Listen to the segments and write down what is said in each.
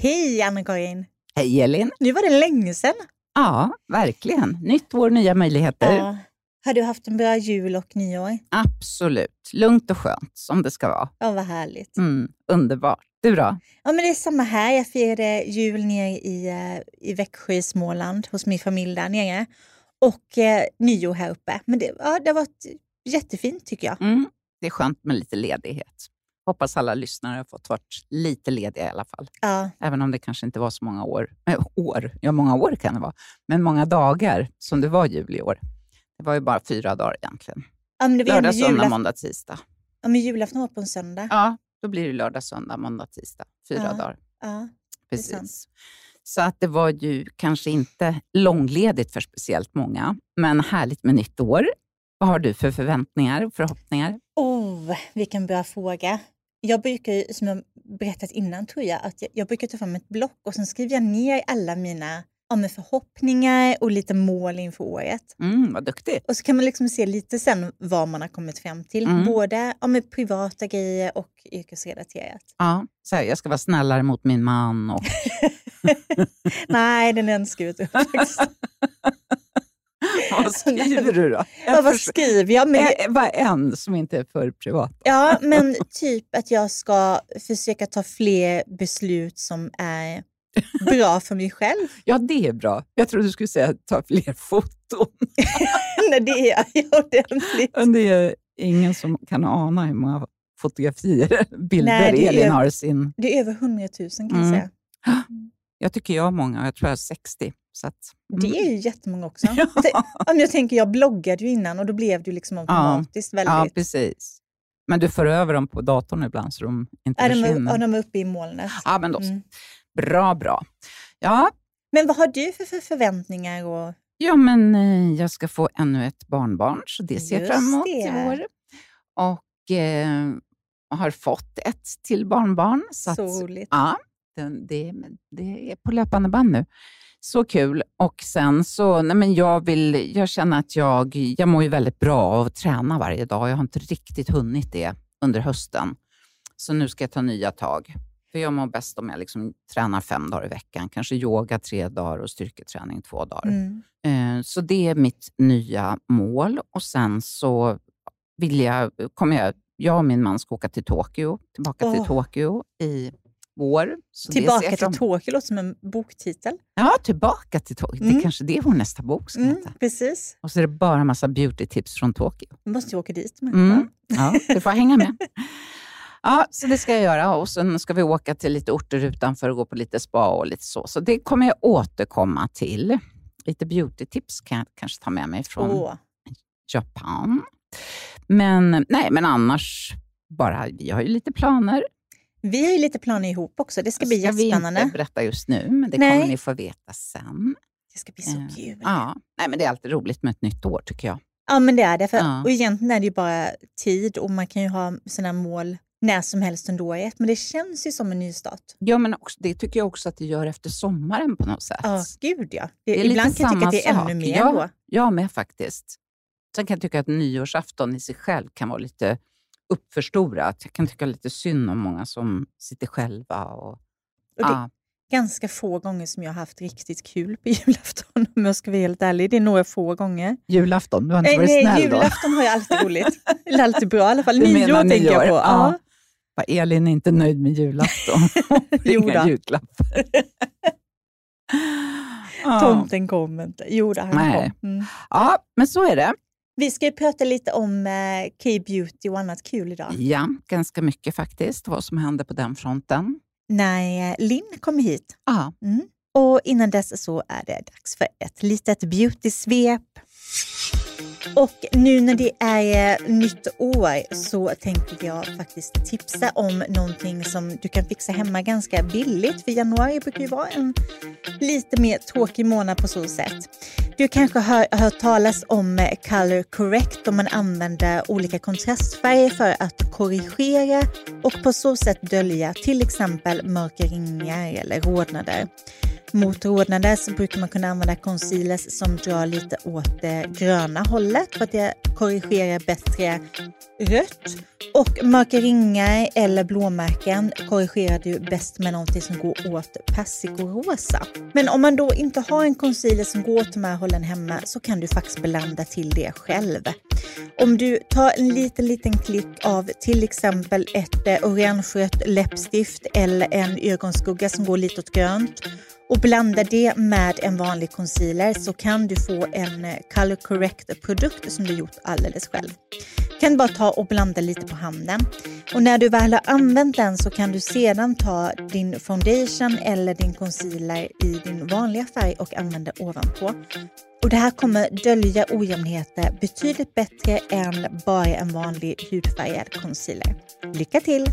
Hej Anna-Karin! Hej Elin! Nu var det länge sedan. Ja, verkligen. Nytt år, nya möjligheter. Ja. Har du haft en bra jul och nyår? Absolut. Lugnt och skönt, som det ska vara. Ja, vad härligt. Mm, underbart. Du då? Ja, men det är samma här. Jag firade jul nere i, eh, i Växjö i Småland hos min familj där nere. Och eh, nyår här uppe. Men det, ja, det har varit jättefint tycker jag. Mm, det är skönt med lite ledighet. Hoppas alla lyssnare har fått vara lite lediga i alla fall. Ja. Även om det kanske inte var så många år. Äh, år. Ja, många år kan det vara. Men många dagar som det var jul i år. Det var ju bara fyra dagar egentligen. Ja, men det var Lördag, söndag, julaf- måndag, tisdag. Ja, men julafton var på en söndag. Ja, då blir det lördag, söndag, måndag, tisdag. Fyra Ja. dagar. Ja. Precis. Så att det var ju kanske inte långledigt för speciellt många, men härligt med nytt år. Vad har du för förväntningar och förhoppningar? Oh, vilken bra fråga. Jag brukar, ju, som jag berättat innan, tror jag, att jag, jag brukar ta fram ett block och sen skriver jag ner alla mina ja, men förhoppningar och lite mål inför året. Mm, vad duktig. Och så kan man liksom se lite sen vad man har kommit fram till. Mm. Både ja, med privata grejer och yrkesrelaterat. Ja, så här, jag ska vara snällare mot min man. Och... Nej, den önskar jag inte faktiskt. vad skriver du då? Ja, vad skriver jag? Men, Bara en som inte är för privat. ja, men typ att jag ska försöka ta fler beslut som är bra för mig själv. Ja, det är bra. Jag trodde du skulle säga ta fler foton. Nej, det är jag ordentligt. Det är ingen som kan ana hur många fotografier, bilder Nej, Elin har i sin... Det är över 100 000 kan jag Mm. Jag tycker jag har många, jag tror jag har 60. Så att, Det mm. är ju jättemånga också. Ja. Jag tän- Om jag tänker, jag bloggade ju innan och då blev det liksom automatiskt Ja, väldigt... precis. Men du för över dem på datorn ibland så de inte är de, försvinner? är de uppe i molnet. Ja, men då. Mm. Bra, bra. Ja, Men vad har du för, för förväntningar? Och... ja, men eh, jag ska få ännu ett barnbarn, så det ser jag fram emot det. i vår. Och eh, har fått ett till barnbarn. Så att, Så roligt. Ja, det, det, det är på löpande band nu. Så kul. Och sen så, nej men jag vill, jag känner att jag, jag mår ju väldigt bra av att träna varje dag. Jag har inte riktigt hunnit det under hösten. Så nu ska jag ta nya tag. För jag mår bäst om jag liksom tränar fem dagar i veckan. Kanske yoga tre dagar och styrketräning två dagar. Mm. Eh, Så det är mitt nya mål. Och sen så vill jag, kommer jag, jag och min man ska åka till Tokyo, tillbaka till Åh. Tokyo i det ser Tillbaka till Tokyo låter som en boktitel. Ja, tillbaka till Tokyo. Det Mm. är kanske det vår nästa bok ska Mm, heta. precis. Och så är det bara en massa beauty-tips från Tokyo. Vi måste ju åka dit. Med. Mm. Ja, du får hänga med. Ja, så det ska jag göra. Och sen ska vi åka till lite orter utanför och gå på lite spa och lite så. Så det kommer jag återkomma till. Lite beauty-tips kan jag kanske ta med mig från Åh. Japan. Men, nej, men annars, bara, vi har ju lite planer. Vi har ju lite planer ihop också. Det ska bli ska vi jättespännande. inte berätta just nu, men det Nej. kommer ni få veta sen. Det ska bli så Eh, kul. Ja, nej, men det är alltid roligt med ett nytt år tycker jag. Ja, men det är det. För, Ja. Och egentligen är det ju bara tid och man kan ju ha sina mål när som helst under året. Men det känns ju som en nystart. Ja, men också, det tycker jag också att det gör efter sommaren på något sätt. Ja, gud ja. Det, Det är ibland kan jag tycka att det är sak. ännu mer ja, då. Jag med faktiskt. Sen kan jag tycka att nyårsafton i sig själv kan vara lite uppförstorat. Jag kan tycka lite synd om många som sitter själva. Och, Och det ja, ganska få gånger som jag har haft riktigt kul på julafton om jag ska vara helt ärlig. Det är några få gånger. julafton, du har inte Nej, varit nej, snäll då? julafton har jag alltid roligt. Eller alltid bra i alla fall. Du menar Nyår tänker jag på. Ja. Ja. Vad Elin är inte nöjd med julafton. Inga julklappar. Tomten kom inte. Jo, han Nej. kom. Mm. ja, men så är det. Vi ska ju prata lite om eh, K-beauty och annat kul idag. Ja, ganska mycket faktiskt, vad som händer på den fronten. När eh, Linn kommer hit. Ja, Mm. Och innan dess så är det dags för ett litet beauty-svep. Och nu när det är eh, nytt år så tänkte jag faktiskt tipsa om någonting som du kan fixa hemma ganska billigt. För januari brukar ju vara en lite mer tråkig månad på så sätt. Du kanske har hört talas om eh, Color Correct om man använder olika kontrastfärger för att korrigera och på så sätt dölja till exempel mörka ringar eller rodnader. Mot rodnader så brukar man kunna använda concealers som drar lite åt det gröna hållet för att det korrigerar bättre rött. Och mörka ringar eller blåmärken korrigerar du bäst med någonting som går åt persikorosa. Men om man då inte har en concealer som går åt de här hållen hemma så kan du faktiskt blanda till det själv. Om du tar en liten, liten klick av till exempel ett eh, orangerött läppstift eller en ögonskugga som går lite åt grönt och blandar det med en vanlig concealer så kan du få en eh, color correct produkt som du gjort alldeles själv. Du kan bara ta och blanda lite på handen och när du väl har använt den så kan du sedan ta din foundation eller din concealer i din vanliga färg och använda ovanpå. Och det här kommer dölja ojämnheter betydligt bättre än bara en vanlig hudfärgad concealer. Lycka till!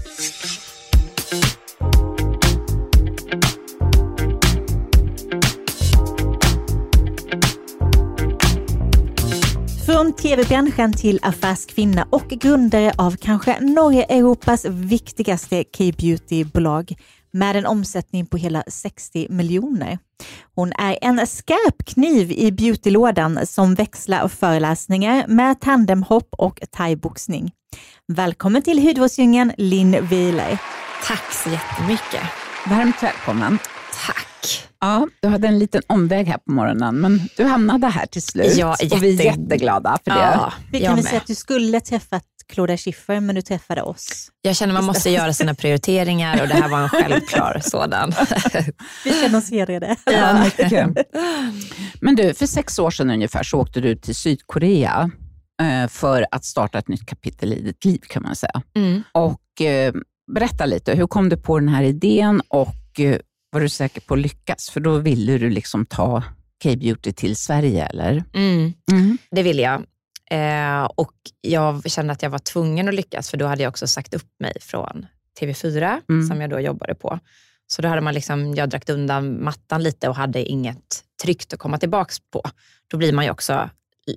Från tv-branschen till affärskvinna och grundare av kanske norra Europas viktigaste K-beauty-bolag med en omsättning på hela 60 miljoner. Hon är en skarp kniv i beautylådan som växlar föreläsningar med tandemhopp och thaiboxning. Välkommen till Hudvårdsdjungeln, Linn Wieler. Tack så jättemycket. Varmt välkommen. Tack. Ja, du hade en liten omväg här på morgonen, men du hamnade här till slut. Ja, jätte... Och vi är jätteglada för det. Ja, vi kan väl säga att du skulle träffat Claudia Schiffer, men du träffade oss. Jag känner man måste göra sina prioriteringar och det här var en självklar sådan. vi känner oss hedrade. Ja, mycket. Men du, för sex år sedan ungefär så åkte du till Sydkorea eh, för att starta ett nytt kapitel i ditt liv kan man säga. Mm. Och eh, Berätta lite, hur kom du på den här idén och eh, var du säker på att lyckas? För då ville du liksom ta K-beauty till Sverige, eller? Mm. Mm. Det ville jag. Eh, och jag kände att jag var tvungen att lyckas, för då hade jag också sagt upp mig från TV4, mm. som jag då jobbade på. Så då hade man liksom, jag dragit undan mattan lite och hade inget tryggt att komma tillbaka på. Då blir man ju också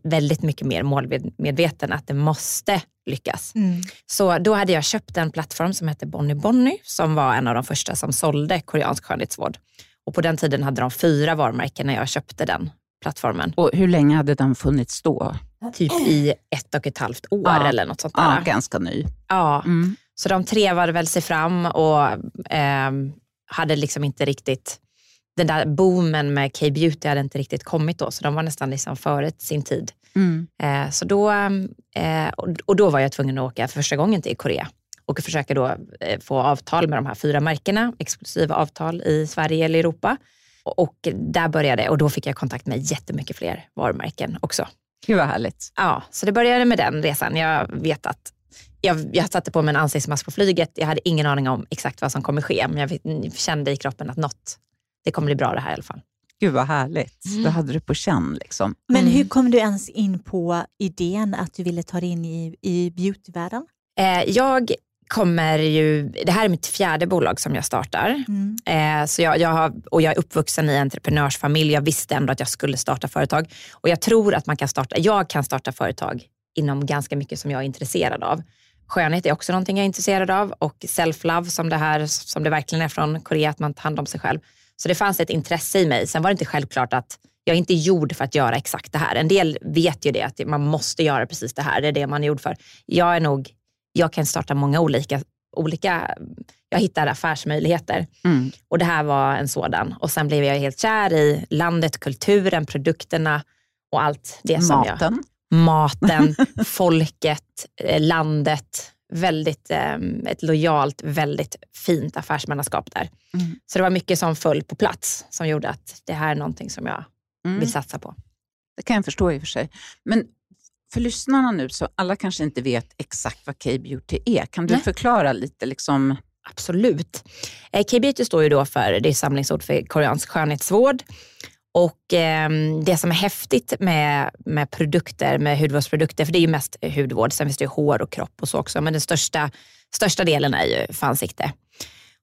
väldigt mycket mer målmedveten att det måste lyckas. Mm. Så då hade jag köpt en plattform som hette Bonnie Bonnie som var en av de första som sålde koreansk skönhetsvård. Och på den tiden hade de fyra varumärken när jag köpte den plattformen. Och hur länge hade den funnits då? Typ i ett och ett halvt år ja. eller något sånt där. Ja, ganska ny. Ja, mm. så de trevade väl sig fram och eh, hade liksom inte riktigt den där boomen med K-beauty hade inte riktigt kommit då, så de var nästan liksom före sin tid. Mm. Eh, så då, eh, och då var jag tvungen att åka för första gången till Korea och försöka då eh, få avtal med de här fyra märkena, exklusiva avtal i Sverige eller Europa. Och, och där började och då fick jag kontakt med jättemycket fler varumärken också. Gud vad härligt. Ja, så det började med den resan. Jag vet att jag, jag satte på mig en ansiktsmask på flyget. Jag hade ingen aning om exakt vad som kommer ske, men jag kände i kroppen att något, det kommer bli bra det här i alla fall. Gud vad härligt. Mm. Då hade du på känn. Liksom. Men mm. hur kom du ens in på idén att du ville ta dig in i, i beautyvärlden? Eh, jag kommer ju, det här är mitt fjärde bolag som jag startar. Mm. Eh, så jag, jag har, och jag är uppvuxen i en entreprenörsfamilj. Jag visste ändå att jag skulle starta företag. Och jag tror att man kan starta, jag kan starta företag inom ganska mycket som jag är intresserad av. Skönhet är också någonting jag är intresserad av och self-love som det här, som det verkligen är från Korea, att man tar hand om sig själv. Så det fanns ett intresse i mig. Sen var det inte självklart att jag är inte gjord för att göra exakt det här. En del vet ju det, att man måste göra precis det här. Det är det man är gjord för. Jag är nog, jag kan starta många olika, olika jag hittar affärsmöjligheter. Mm. Och det här var en sådan. Och sen blev jag helt kär i landet, kulturen, produkterna och allt det som Maten. jag... Maten, folket, eh, landet, väldigt, eh, ett lojalt, väldigt fint affärsmannaskap där. Mm. Så det var mycket som föll på plats som gjorde att det här är någonting som jag mm. vill satsa på. Det kan jag förstå i och för sig. Men för lyssnarna nu, så alla kanske inte vet exakt vad K-beauty är. Kan du Nej. förklara lite? Liksom? Absolut. Eh, K-beauty står ju då för, det är samlingsord för koreansk skönhetsvård. Och eh, det som är häftigt med, med produkter, med hudvårdsprodukter, för det är ju mest hudvård, sen finns det ju hår och kropp och så också, men den största, största delen är ju för ansikte.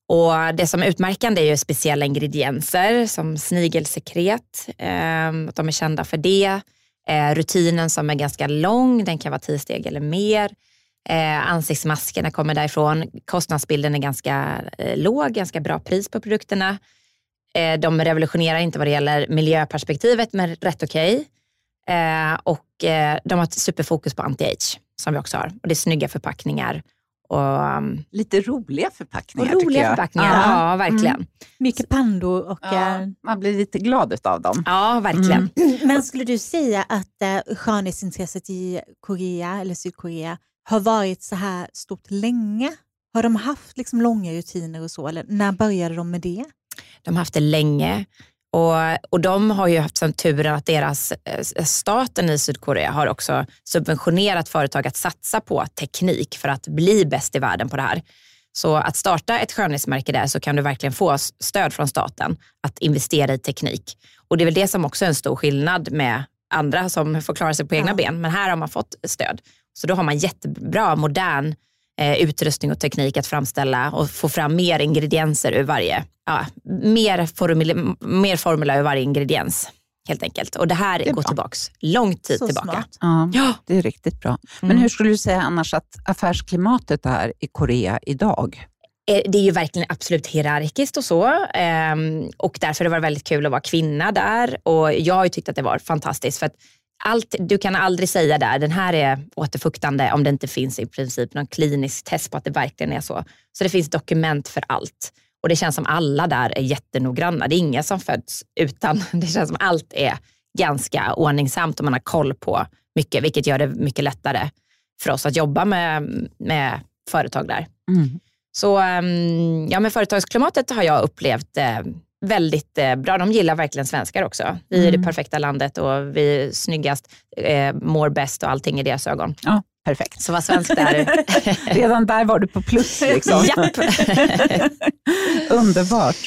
Och det som är utmärkande är ju speciella ingredienser som snigelsekret, eh, att de är kända för det. Eh, rutinen som är ganska lång, den kan vara tio steg eller mer. Eh, ansiktsmaskerna kommer därifrån. Kostnadsbilden är ganska eh, låg, ganska bra pris på produkterna. Eh, de revolutionerar inte vad det gäller miljöperspektivet, men rätt okej. Okay. Eh, och eh, de har ett superfokus på anti-age, som vi också har. Och det är snygga förpackningar. Och, um, Lite roliga förpackningar och roliga förpackningar, ja, ja verkligen. Mm. Mycket pandor och... Ja, uh, man blir lite glad av dem. Ja, verkligen. Mm. Men skulle du säga att uh, skönhetsintresset i Korea eller Sydkorea har varit så här stort länge? Har de haft liksom långa rutiner och så, eller när började de med det? De har haft det länge. Och, och de har ju haft som turen att deras eh, staten i Sydkorea har också subventionerat företag att satsa på teknik för att bli bäst i världen på det här. Så att starta ett skönhetsmärke där så kan du verkligen få stöd från staten att investera i teknik. Och det är väl det som också är en stor skillnad med andra som får klara sig på egna ja. ben. Men här har man fått stöd. Så då har man jättebra, modern eh, utrustning och teknik att framställa och få fram mer ingredienser ur varje, ja, mer, formula, mer formula ur varje ingrediens helt enkelt. Och det här det går bra. tillbaks lång tid Så tillbaka. Ja, ja, Det är riktigt bra. Men mm. hur skulle du säga annars att affärsklimatet är i Korea idag? Eh, det är ju verkligen absolut hierarkiskt och så. Ehm, och därför har det väldigt kul att vara kvinna där. Och jag har ju tyckt att det var fantastiskt. För att allt, du kan aldrig säga där, den här är återfuktande om det inte finns i princip någon klinisk test på att det verkligen är så. Så det finns dokument för allt. Och det känns som alla där är jättenoggranna. Det är inga som föds utan. Det känns som allt är ganska ordningsamt och man har koll på mycket, vilket gör det mycket lättare för oss att jobba med, med företag där. Mm. Så ehm, ja, med företagsklimatet har jag upplevt eh, väldigt eh, bra. De gillar verkligen svenskar också. Vi är mm. det perfekta landet och vi är snyggast, eh, mår bäst och allting i deras ögon. Ja, perfekt. Så vad svensk där. Redan där var du på plus. Liksom. Japp. Underbart.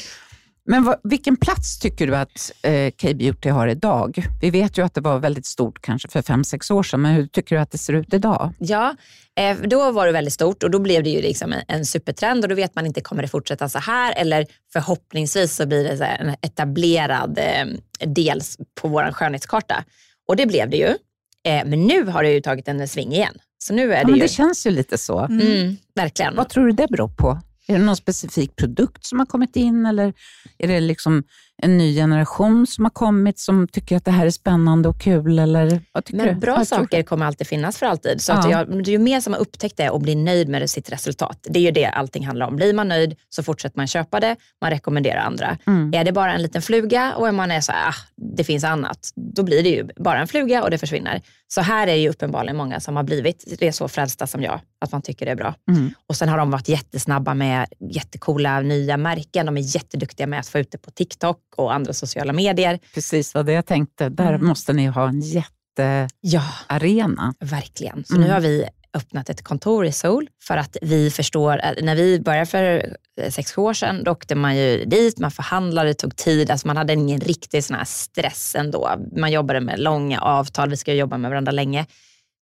Men vad, vilken plats tycker du att eh, K-beauty har idag? Vi vet ju att det var väldigt stort kanske för fem sex år sedan, men hur tycker du att det ser ut idag? Ja, eh, då var det väldigt stort och då blev det ju liksom en, en supertrend och då vet man inte, kommer det fortsätta så här eller förhoppningsvis så blir det så en etablerad eh, del på vår skönhetskarta. Och det blev det ju. Eh, men nu har det ju tagit en sving igen. Så nu är det, ja, men ju... det känns ju lite så. Mm, verkligen. Vad tror du det beror på? Är det någon specifik produkt som har kommit in eller är det liksom en ny generation som har kommit som tycker att det här är spännande och kul? Eller vad tycker Men du? bra saker kommer alltid finnas för alltid. Så ja. att jag, ju mer som har upptäckt det och blir nöjd med sitt resultat. Det är ju det allting handlar om. Blir man nöjd så fortsätter man köpa det, man rekommenderar andra. Mm. Är det bara en liten fluga och man är så här, ah, det finns annat, då blir det ju bara en fluga och det försvinner. Så här är ju uppenbarligen många som har blivit det så frälsta som jag, att man tycker det är bra. Mm. Och sen har de varit jättesnabba med jättekola nya märken. De är jätteduktiga med att få ut det på TikTok och andra sociala medier. Precis vad det jag tänkte. Där mm. måste ni ha en jättearena. Ja, verkligen. Så mm. nu har vi öppnat ett kontor i Seoul för att vi förstår, när vi började för sex sju år sedan, då åkte man ju dit, man förhandlade, det tog tid, alltså man hade ingen riktig sån här stress ändå. Man jobbade med långa avtal, vi ska jobba med varandra länge.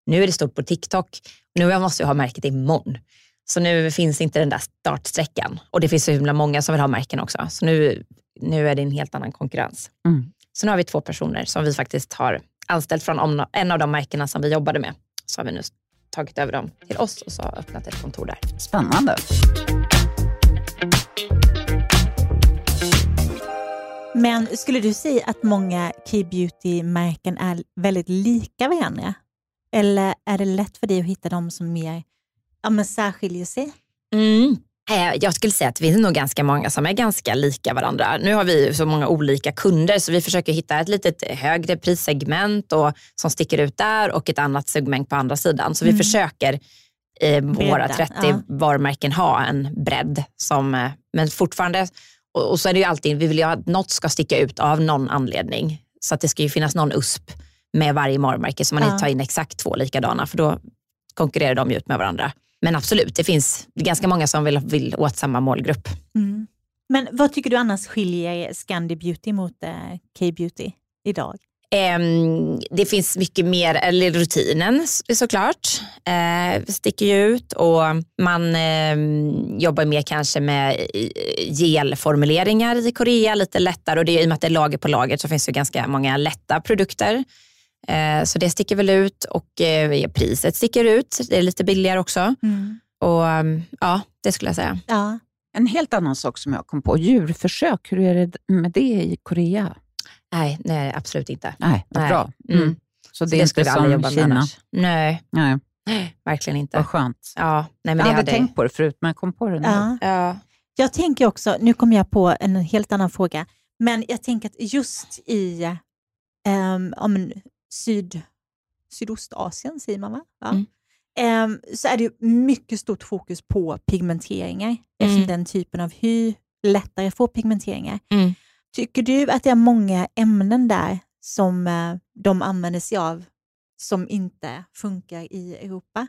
Nu är det stort på TikTok, nu måste jag ha märket imorgon. Så nu finns inte den där startsträckan och det finns så himla många som vill ha märken också. Så nu, nu är det en helt annan konkurrens. Mm. Så nu har vi två personer som vi faktiskt har anställt från en av de märkena som vi jobbade med. Så har vi nu tagit över dem till oss och så har öppnat ett kontor där. Spännande. Men skulle du säga att många Key-beauty-märken är väldigt lika varandra? Eller är det lätt för dig att hitta de som mer ja, men särskiljer sig? Mm. Eh, jag skulle säga att det finns nog ganska många som är ganska lika varandra. Nu har vi så många olika kunder så vi försöker hitta ett lite högre prissegment och, som sticker ut där och ett annat segment på andra sidan. Så vi mm. försöker i våra 30 ja. varumärken ha en bredd. Som, eh, men fortfarande, och, och, så är det ju alltid, vi vill ju att något ska sticka ut av någon anledning. Så att det ska ju finnas någon USP med varje varumärke så man ja. inte tar in exakt två likadana för då konkurrerar de ut med varandra. Men absolut, det finns ganska många som vill, vill åt samma målgrupp. Mm. Men vad tycker du annars skiljer Scandi Beauty mot eh, K-beauty idag? Um, det finns mycket mer, eller rutinen såklart uh, sticker ju ut och man uh, jobbar mer kanske med gelformuleringar i Korea, lite lättare och det, i och med att det är lager på lager så finns det ganska många lätta produkter. Eh, så det sticker väl ut och eh, priset sticker ut. Det är lite billigare också. Mm. Och mm, ja, det skulle jag säga. Ja. En helt annan sak som jag kom på, djurförsök, hur är det med det i Korea? Nej, nej absolut inte. Nej, vad Nej. bra. Mm. Mm. Så Så det skulle vi aldrig jobba med Kina? annars. Nej, Nej, verkligen inte. vad skönt. Ja, nej, men jag det hade hade tänkt på det förut, men jag kom på det nu. Ja. Ja. Jag tänker också, nu kommer jag på en helt annan fråga, men jag tänker att just i um, syd, Sydostasien, säger man va? va? Mm. Ehm, så är det mycket stort fokus på pigmenteringar, eftersom Mm. den typen av hy lättare får pigmenteringar. Mm. Tycker du att det är många ämnen där som eh, de använder sig av som inte funkar i Europa?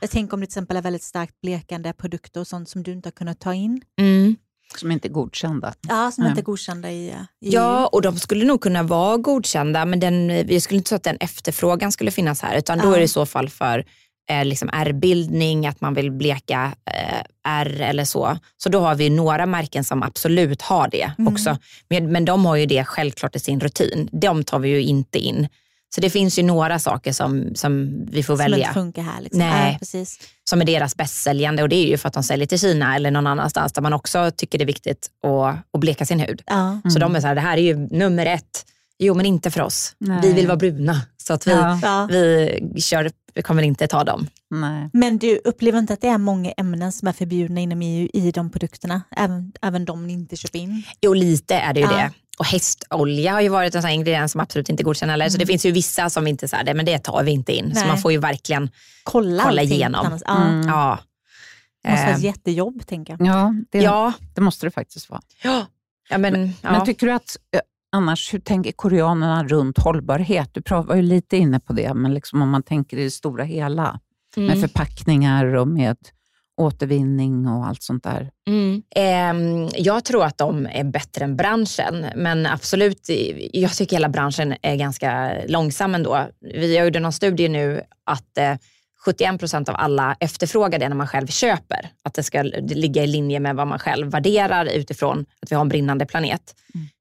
Jag tänker om det till exempel är väldigt starkt blekande produkter och sånt som du inte har kunnat ta in. Mm. Som inte är godkända. Ja, som inte är godkända i, i Ja, och de skulle nog kunna vara godkända, men den, jag skulle inte tro att den efterfrågan skulle finnas här, utan då är det i så fall för eh, liksom ärrbildning, att man vill bleka eh, ärr eller så. Så då har vi några märken som absolut har det Mm. också. Men, men de har ju det självklart i sin rutin. De tar vi ju inte in. Så det finns ju några saker som, som vi får som välja. inte funkar här. Liksom. Nej. Ja, precis. som är deras bästsäljande och det är ju för att de säljer till Kina eller någon annanstans där man också tycker det är viktigt att, att bleka sin hud. Ja. Så Mm. de är så här, det här är ju nummer ett. Jo men inte för oss. Nej. Vi vill vara bruna. Så att vi. Ja. vi, kör, vi kommer inte ta dem. Nej. Men du upplever inte att det är många ämnen som är förbjudna inom EU i de produkterna? Även, även de ni inte köper in? Jo lite är det ju Ja. det. Och hästolja har ju varit en sån ingrediens som absolut inte godkänns heller. Så det finns ju vissa som inte så här, det- men det tar vi inte in. Så Nej. man får ju verkligen, Kolla, Kolla igenom. Ja. Mm. ja. Det måste vara ett jättejobb, tänker jag. Ja, det, ja. det måste det faktiskt vara. Ja. ja, men, ja. Men tycker du att, eh, annars, hur tänker koreanerna runt hållbarhet? Du var ju lite inne på det, men liksom om man tänker i det stora hela, med Mm. förpackningar och med återvinning och allt sånt där. Mm. Ehm, jag tror att de är bättre än branschen, men absolut, jag tycker hela branschen är ganska långsam ändå. Vi gjorde någon studie nu att eh, 71 procent av alla efterfrågar det när man själv köper. Att det ska ligga i linje med vad man själv värderar utifrån att vi har en brinnande planet.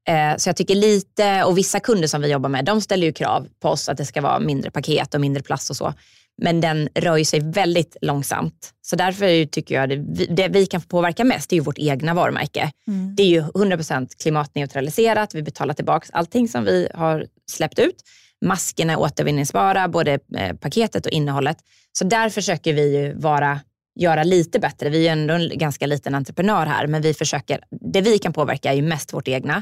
Eh, så jag tycker lite, och vissa kunder som vi jobbar med, de ställer ju krav på oss att det ska vara mindre paket och mindre plast och så. Men den rör sig väldigt långsamt. Så därför tycker jag det vi, det vi kan påverka mest är ju vårt egna varumärke. Mm. Det är ju 100% klimatneutraliserat. Vi betalar tillbaka allting som vi har släppt ut. Maskerna är återvinningsbara, både eh, paketet och innehållet. Så där försöker vi ju vara, göra lite bättre. Vi är ändå en ganska liten entreprenör här, men vi försöker, det vi kan påverka är ju mest vårt egna.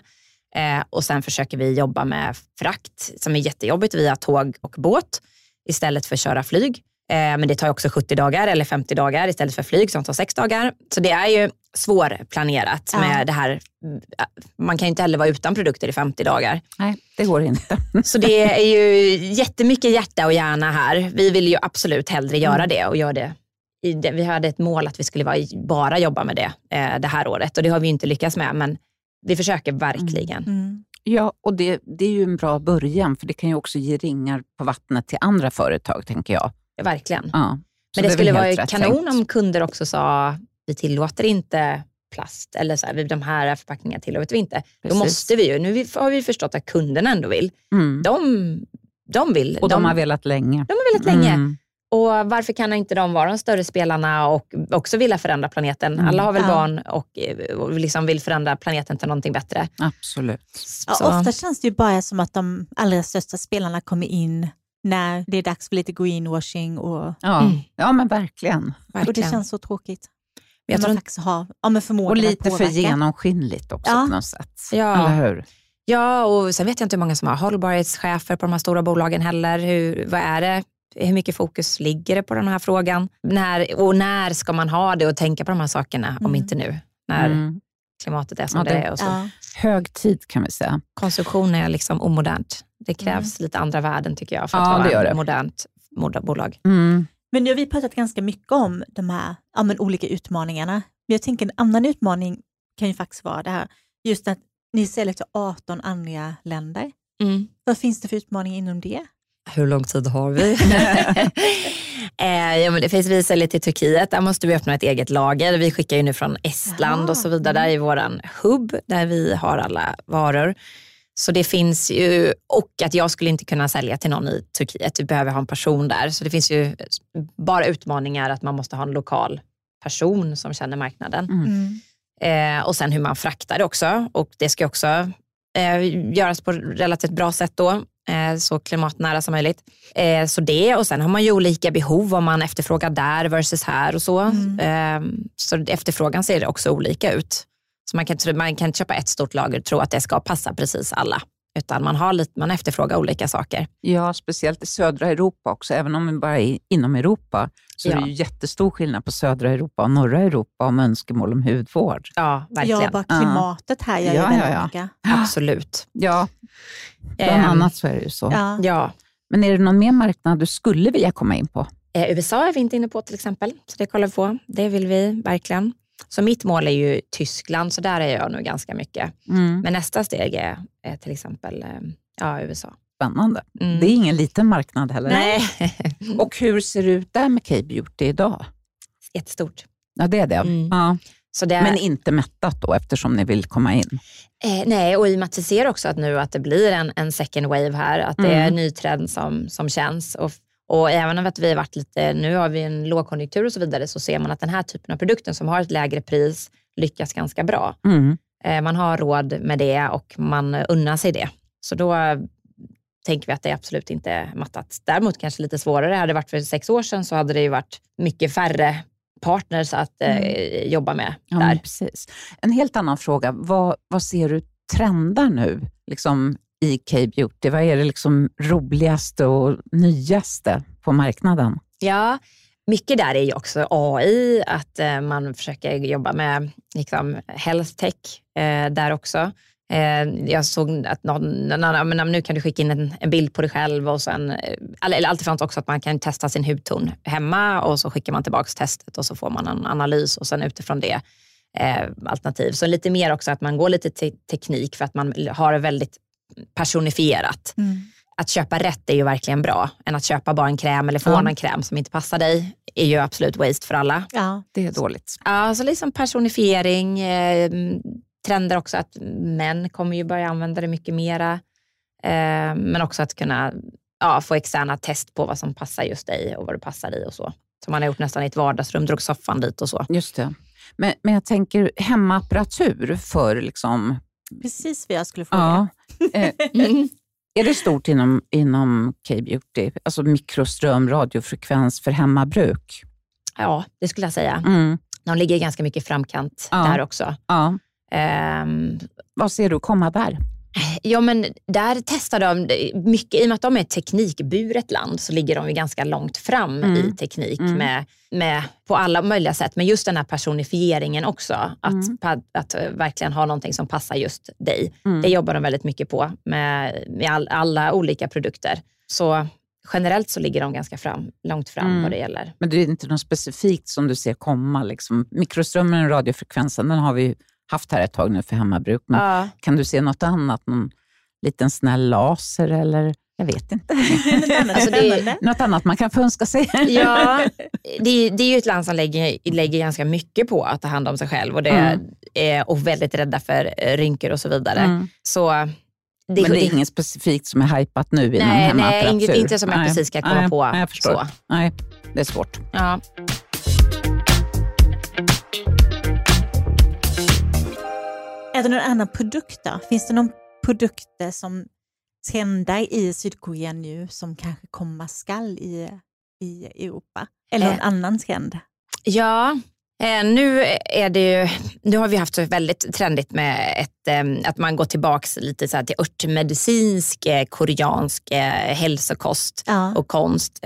Eh, och sen försöker vi jobba med frakt som är jättejobbigt via tåg och båt istället för att köra flyg. Eh, men det tar också 70 dagar eller 50 dagar istället för flyg som tar 6 dagar. Så det är ju svårplanerat Ja. med det här. Man kan ju inte heller vara utan produkter i 50 dagar. Nej, det går inte. Så det är ju jättemycket hjärta och hjärna här. Vi vill ju absolut hellre göra det och gör det. Vi hade ett mål att vi skulle bara jobba med det eh, det här året och det har vi inte lyckats med. Men vi försöker verkligen. Mm. Ja, och det, det är ju en bra början, för det kan ju också ge ringar på vattnet till andra företag, tänker jag. Verkligen. Ja. Men det, är skulle vara kanon om kunder också sa vi tillåter inte plast eller så här, de här förpackningarna tillåter vi inte. Då Precis. måste vi ju. Nu har vi förstått att kunderna ändå vill. Mm. De, de vill. Och de, har velat länge. de har velat länge. Och varför kan inte de vara de större spelarna och också vilja förändra planeten? Mm. Alla har väl Ja. barn och, eh, och liksom vill förändra planeten till någonting bättre. Absolut. Ja, ofta känns det ju bara som att de allra största spelarna kommer in när det är dags för lite greenwashing och, Ja, Mm. ja men verkligen. och det verkligen. känns så tråkigt. jag tror faktiskt har ja, men Och lite för genomskinligt också Ja. på något sätt. Ja. Eller hur? ja, och sen vet jag inte hur många som har hållbarhetschefer på de här stora bolagen heller. Hur, vad är det? Hur mycket fokus ligger det på den här frågan? När, och när ska man ha det och tänka på de här sakerna om Mm. inte nu? När Mm. klimatet är som Ja, det, det- är och så. Ja. Hög tid kan vi säga. Konsumtion är liksom omodernt. Det krävs lite andra värden tycker jag för att Ja, vara det gör det. ett modernt moderbolag. Mm. Men nu har vi pratat ganska mycket om de här ja, men olika utmaningarna. Men jag tänker en annan utmaning kan ju faktiskt vara det här, just att ni säljer till 18 andra länder. Vad finns det för utmaningar inom det? Hur lång tid har vi? eh, ja, men det finns vi säljer till Turkiet. Där måste vi öppna ett eget lager. Vi skickar ju nu från Estland Jaha. och så vidare. Där är våran hubb där vi har alla varor. Så det finns ju, och att jag skulle inte kunna sälja till någon i Turkiet. Vi behöver ha en person där. Så det finns ju bara utmaningar att man måste ha en lokal person som känner marknaden. Mm. Mm. Eh, och sen hur man fraktar också. Och det ska också eh, göras på relativt bra sätt då, så klimatnära som möjligt. Eh, så det och sen har man ju olika behov om man efterfrågar där versus här och så. Mm. Eh, så efterfrågan ser också olika ut. Så man kan, man kan köpa ett stort lager och tro att det ska passa precis alla. Utan man, har lite, man efterfrågar olika saker. Ja, speciellt i södra Europa också. Även om vi bara är inom Europa så Ja. är det ju jättestor skillnad på södra Europa och norra Europa om önskemål om hudvård. Ja, verkligen. Ja, bara klimatet här gör ju Ja, väldigt ja, ja. mycket. Absolut. Ja, bland Ehm, annat så är det ju så. Ja. Ja. Men är det någon mer marknad du skulle vilja komma in på? Eh, USA är vi inte inne på till exempel, så det kollar vi på. Det vill vi verkligen. Så mitt mål är ju Tyskland, så där är jag nu ganska mycket. Mm. Men nästa steg är, är till exempel eh, ja, USA. Spännande. Mm. Det är ingen liten marknad heller. Nej, Och hur ser det ut där med K-beauty idag? jättestort. Ja, det är det. Mm. Ja. Så det, Men inte mättat då eftersom ni vill komma in. eh, nej, och i och med att vi ser också att nu att det blir en, en second wave här, att det är Mm. en ny trend som, som känns. Och, och även om att vi har varit lite, nu har vi en lågkonjunktur och så vidare, så ser man att den här typen av produkten som har ett lägre pris lyckas ganska bra. Mm. Eh, Man har råd med det och man unnar sig det. Så då tänker vi att det är absolut inte mattat. Däremot kanske lite svårare. Hade det varit för sex år sedan så hade det ju varit mycket färre partners att eh, jobba med Ja, där. precis. En helt annan fråga. Vad, vad ser du trendar nu liksom, i K-beauty? Vad är det liksom roligaste och nyaste på marknaden? Ja, mycket där är ju också AI, att eh, man försöker jobba med liksom, health tech eh, där också. Eh, jag såg att någon, någon, men nu kan du skicka in en, en bild på dig själv och sen, eh, eller alltifrån också att man kan testa sin hudton hemma och så skickar man tillbaka testet och så får man en analys och sen utifrån det eh, alternativ. Så lite mer också att man går lite till teknik för att man har väldigt personifierat Mm. att köpa rätt är ju verkligen bra. Än att köpa bara en kräm eller få Ja. en kräm som inte passar dig är ju absolut waste för alla. Ja. Det är dåligt. Ja, så liksom personifiering. Eh, trender också att män kommer ju börja använda det mycket mera. Eh, men också att kunna ja, få externa test på vad som passar just dig och vad du passar i och så. Som man har gjort nästan i ett vardagsrum, drog soffan dit och så. Just det. Men, men jag tänker hemmaapparatur för liksom, Precis vad jag skulle fråga. ja, eh, Mm. är det stort inom, inom K-beauty? Alltså mikroström, radiofrekvens för hemmabruk? Ja, det skulle jag säga. Mm. De ligger ganska mycket i framkant Ja. där också. Ja. Ehm, Vad ser du komma där? Ja, men där testar de mycket. I och med att de är ett teknikburet land så ligger de ju ganska långt fram Mm. i teknik Mm. med, med, på alla möjliga sätt. Men just den här personifieringen också. Att, Mm. pa- att eh, verkligen ha någonting som passar just dig. Mm. Det jobbar de väldigt mycket på med, med all, alla olika produkter. Så generellt så ligger de ganska fram, långt fram Mm. vad det gäller. Men det är inte något specifikt som du ser komma? Liksom. Mikroströmmen och radiofrekvensen, den har vi ju haft här ett tag nu för hemmabruk. Men Ja. Kan du se något annat? Någon liten snäll laser eller? Jag vet inte. Alltså det- något annat man kan få önska sig? Ja, det, är- det är ju ett land som lägger, lägger ganska mycket på att ta hand om sig själv och, det Mm. är, och väldigt rädda för eh, rynkor och så vidare. Mm. Så det, Men det är inget specifikt som är hypat nu inom Nej, nej hemmaapparatur? inget, inte som jag Nej, precis ska komma nej, på. Nej, jag förstår. Så. Nej, det är svårt. Ja. Är det någon annan produkt då? Finns det någon produkter som trendar i Sydkorea nu som kanske komma skall i, i Europa? Eller någon Eh. annan trend? Ja, eh, nu, är det ju, nu har vi haft väldigt trendigt med ett, eh, att man går tillbaks lite så till örtmedicinsk, eh, koreansk eh, hälsokost Ja. och konst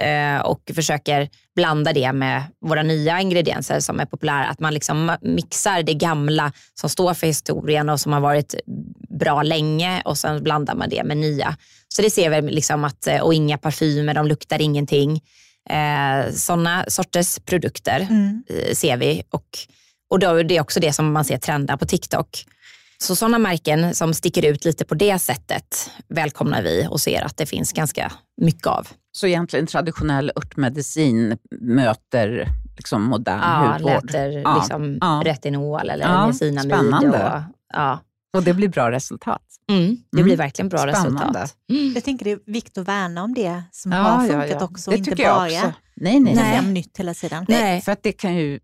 och försöker blanda det med våra nya ingredienser som är populära. Att man liksom mixar det gamla som står för historien och som har varit bra länge och sen blandar man det med nya. Så det ser vi liksom att, och inga parfymer, de luktar ingenting. Eh, Sådana sorters produkter Mm. eh, ser vi. Och, och då, det är också det som man ser trenda på TikTok. Så sådana märken som sticker ut lite på det sättet välkomnar vi och ser att det finns ganska mycket av. Så egentligen traditionell örtmedicin möter liksom modern Ja, hudvård? läter Ja, liksom ja. retinol eller Ja, niacinamid. spännande. Och, ja. Och det blir bra resultat? mm, det Mm. blir verkligen bra Spännande. resultat. Mm. Jag tänker det är viktigt att värna om det som har funkat också. Det inte tycker jag bara också. Nej, nej, ta nej. nytt hela tiden. Nej, Nej. för att det kan ju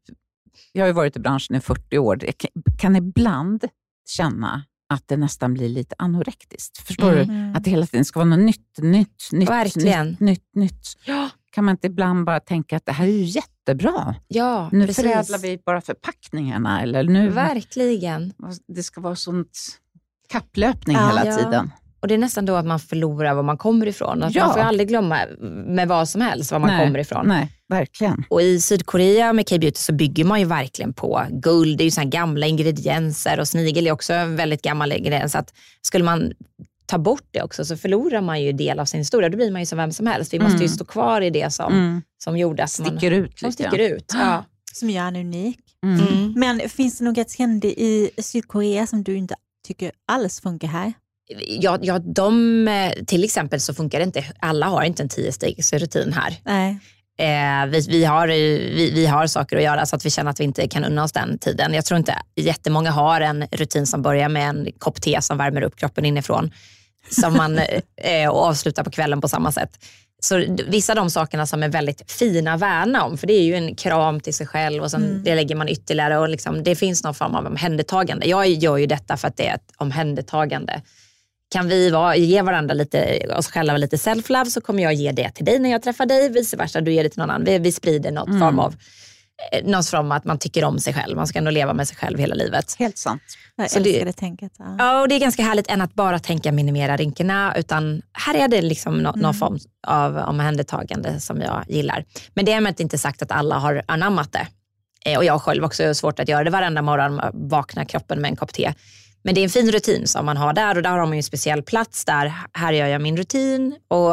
jag har ju varit i branschen i 40 år. Jag kan- kan ibland känna att det nästan blir lite anorektiskt. Förstår Mm. du? Att det hela tiden ska vara något nytt, nytt, nytt, Verkligen. nytt, nytt, nytt. Ja, Kan man inte ibland bara tänka att det här är ju jättebra. ja Nu precis. förädlar vi bara förpackningarna. Eller nu, Verkligen. det ska vara sånt kapplöpning Ja. hela Ja. tiden. Och det är nästan då att man förlorar var man kommer ifrån. Att Ja. Man får aldrig glömma med vad som helst var man Nej, kommer ifrån. Nej, verkligen. Och i Sydkorea med K-beauty så bygger man ju verkligen på guld. Det är ju här gamla ingredienser och snigel är också en väldigt gammal ingrediens. Så att skulle man ta bort det också så förlorar man ju del av sin historia. Då blir man ju som vem som helst. Vi måste ju Mm. stå kvar i det som, Mm. som gjorde att man Sticker ut som sticker ut. Ja. Som gör en unik. Mm. Mm. Men finns det några trender i Sydkorea som du inte tycker alls funkar här? Ja, ja, de, eh, till exempel så funkar det inte, alla har inte en tiostegsrutin här. Nej. Eh, vi, vi, har, eh, vi, vi har saker att göra så att vi känner att vi inte kan unna oss den tiden. Jag tror inte jättemånga har en rutin som börjar med en kopp te som värmer upp kroppen inifrån som man, eh, och avslutar på kvällen på samma sätt. Så vissa av de sakerna som är väldigt fina att värna om, för det är ju en kram till sig själv och sen Mm. det lägger man ytterligare och liksom, det finns någon form av omhändertagande. Jag gör ju detta för att det är ett omhändertagande. Kan vi vara, ge varandra lite, oss själva lite self-love så kommer jag ge det till dig när jag träffar dig, vice versa, du ger det till någon annan. Vi, vi sprider något Mm. form av eh, någon form av att man tycker om sig själv. Man ska ändå leva med sig själv hela livet. Helt sant. Jag Så det- älskar det tänket. Ja. Ja, och det är ganska härligt än att bara tänka minimera rynkorna, utan här är det liksom någon Mm. form av omhändertagande som jag gillar. Men det är med inte sagt att alla har anammat det. Eh, och jag själv också har svårt att göra det varenda morgon, vakna kroppen med en kopp te. Men det är en fin rutin som man har där och där har man ju en speciell plats där. Här gör jag min rutin och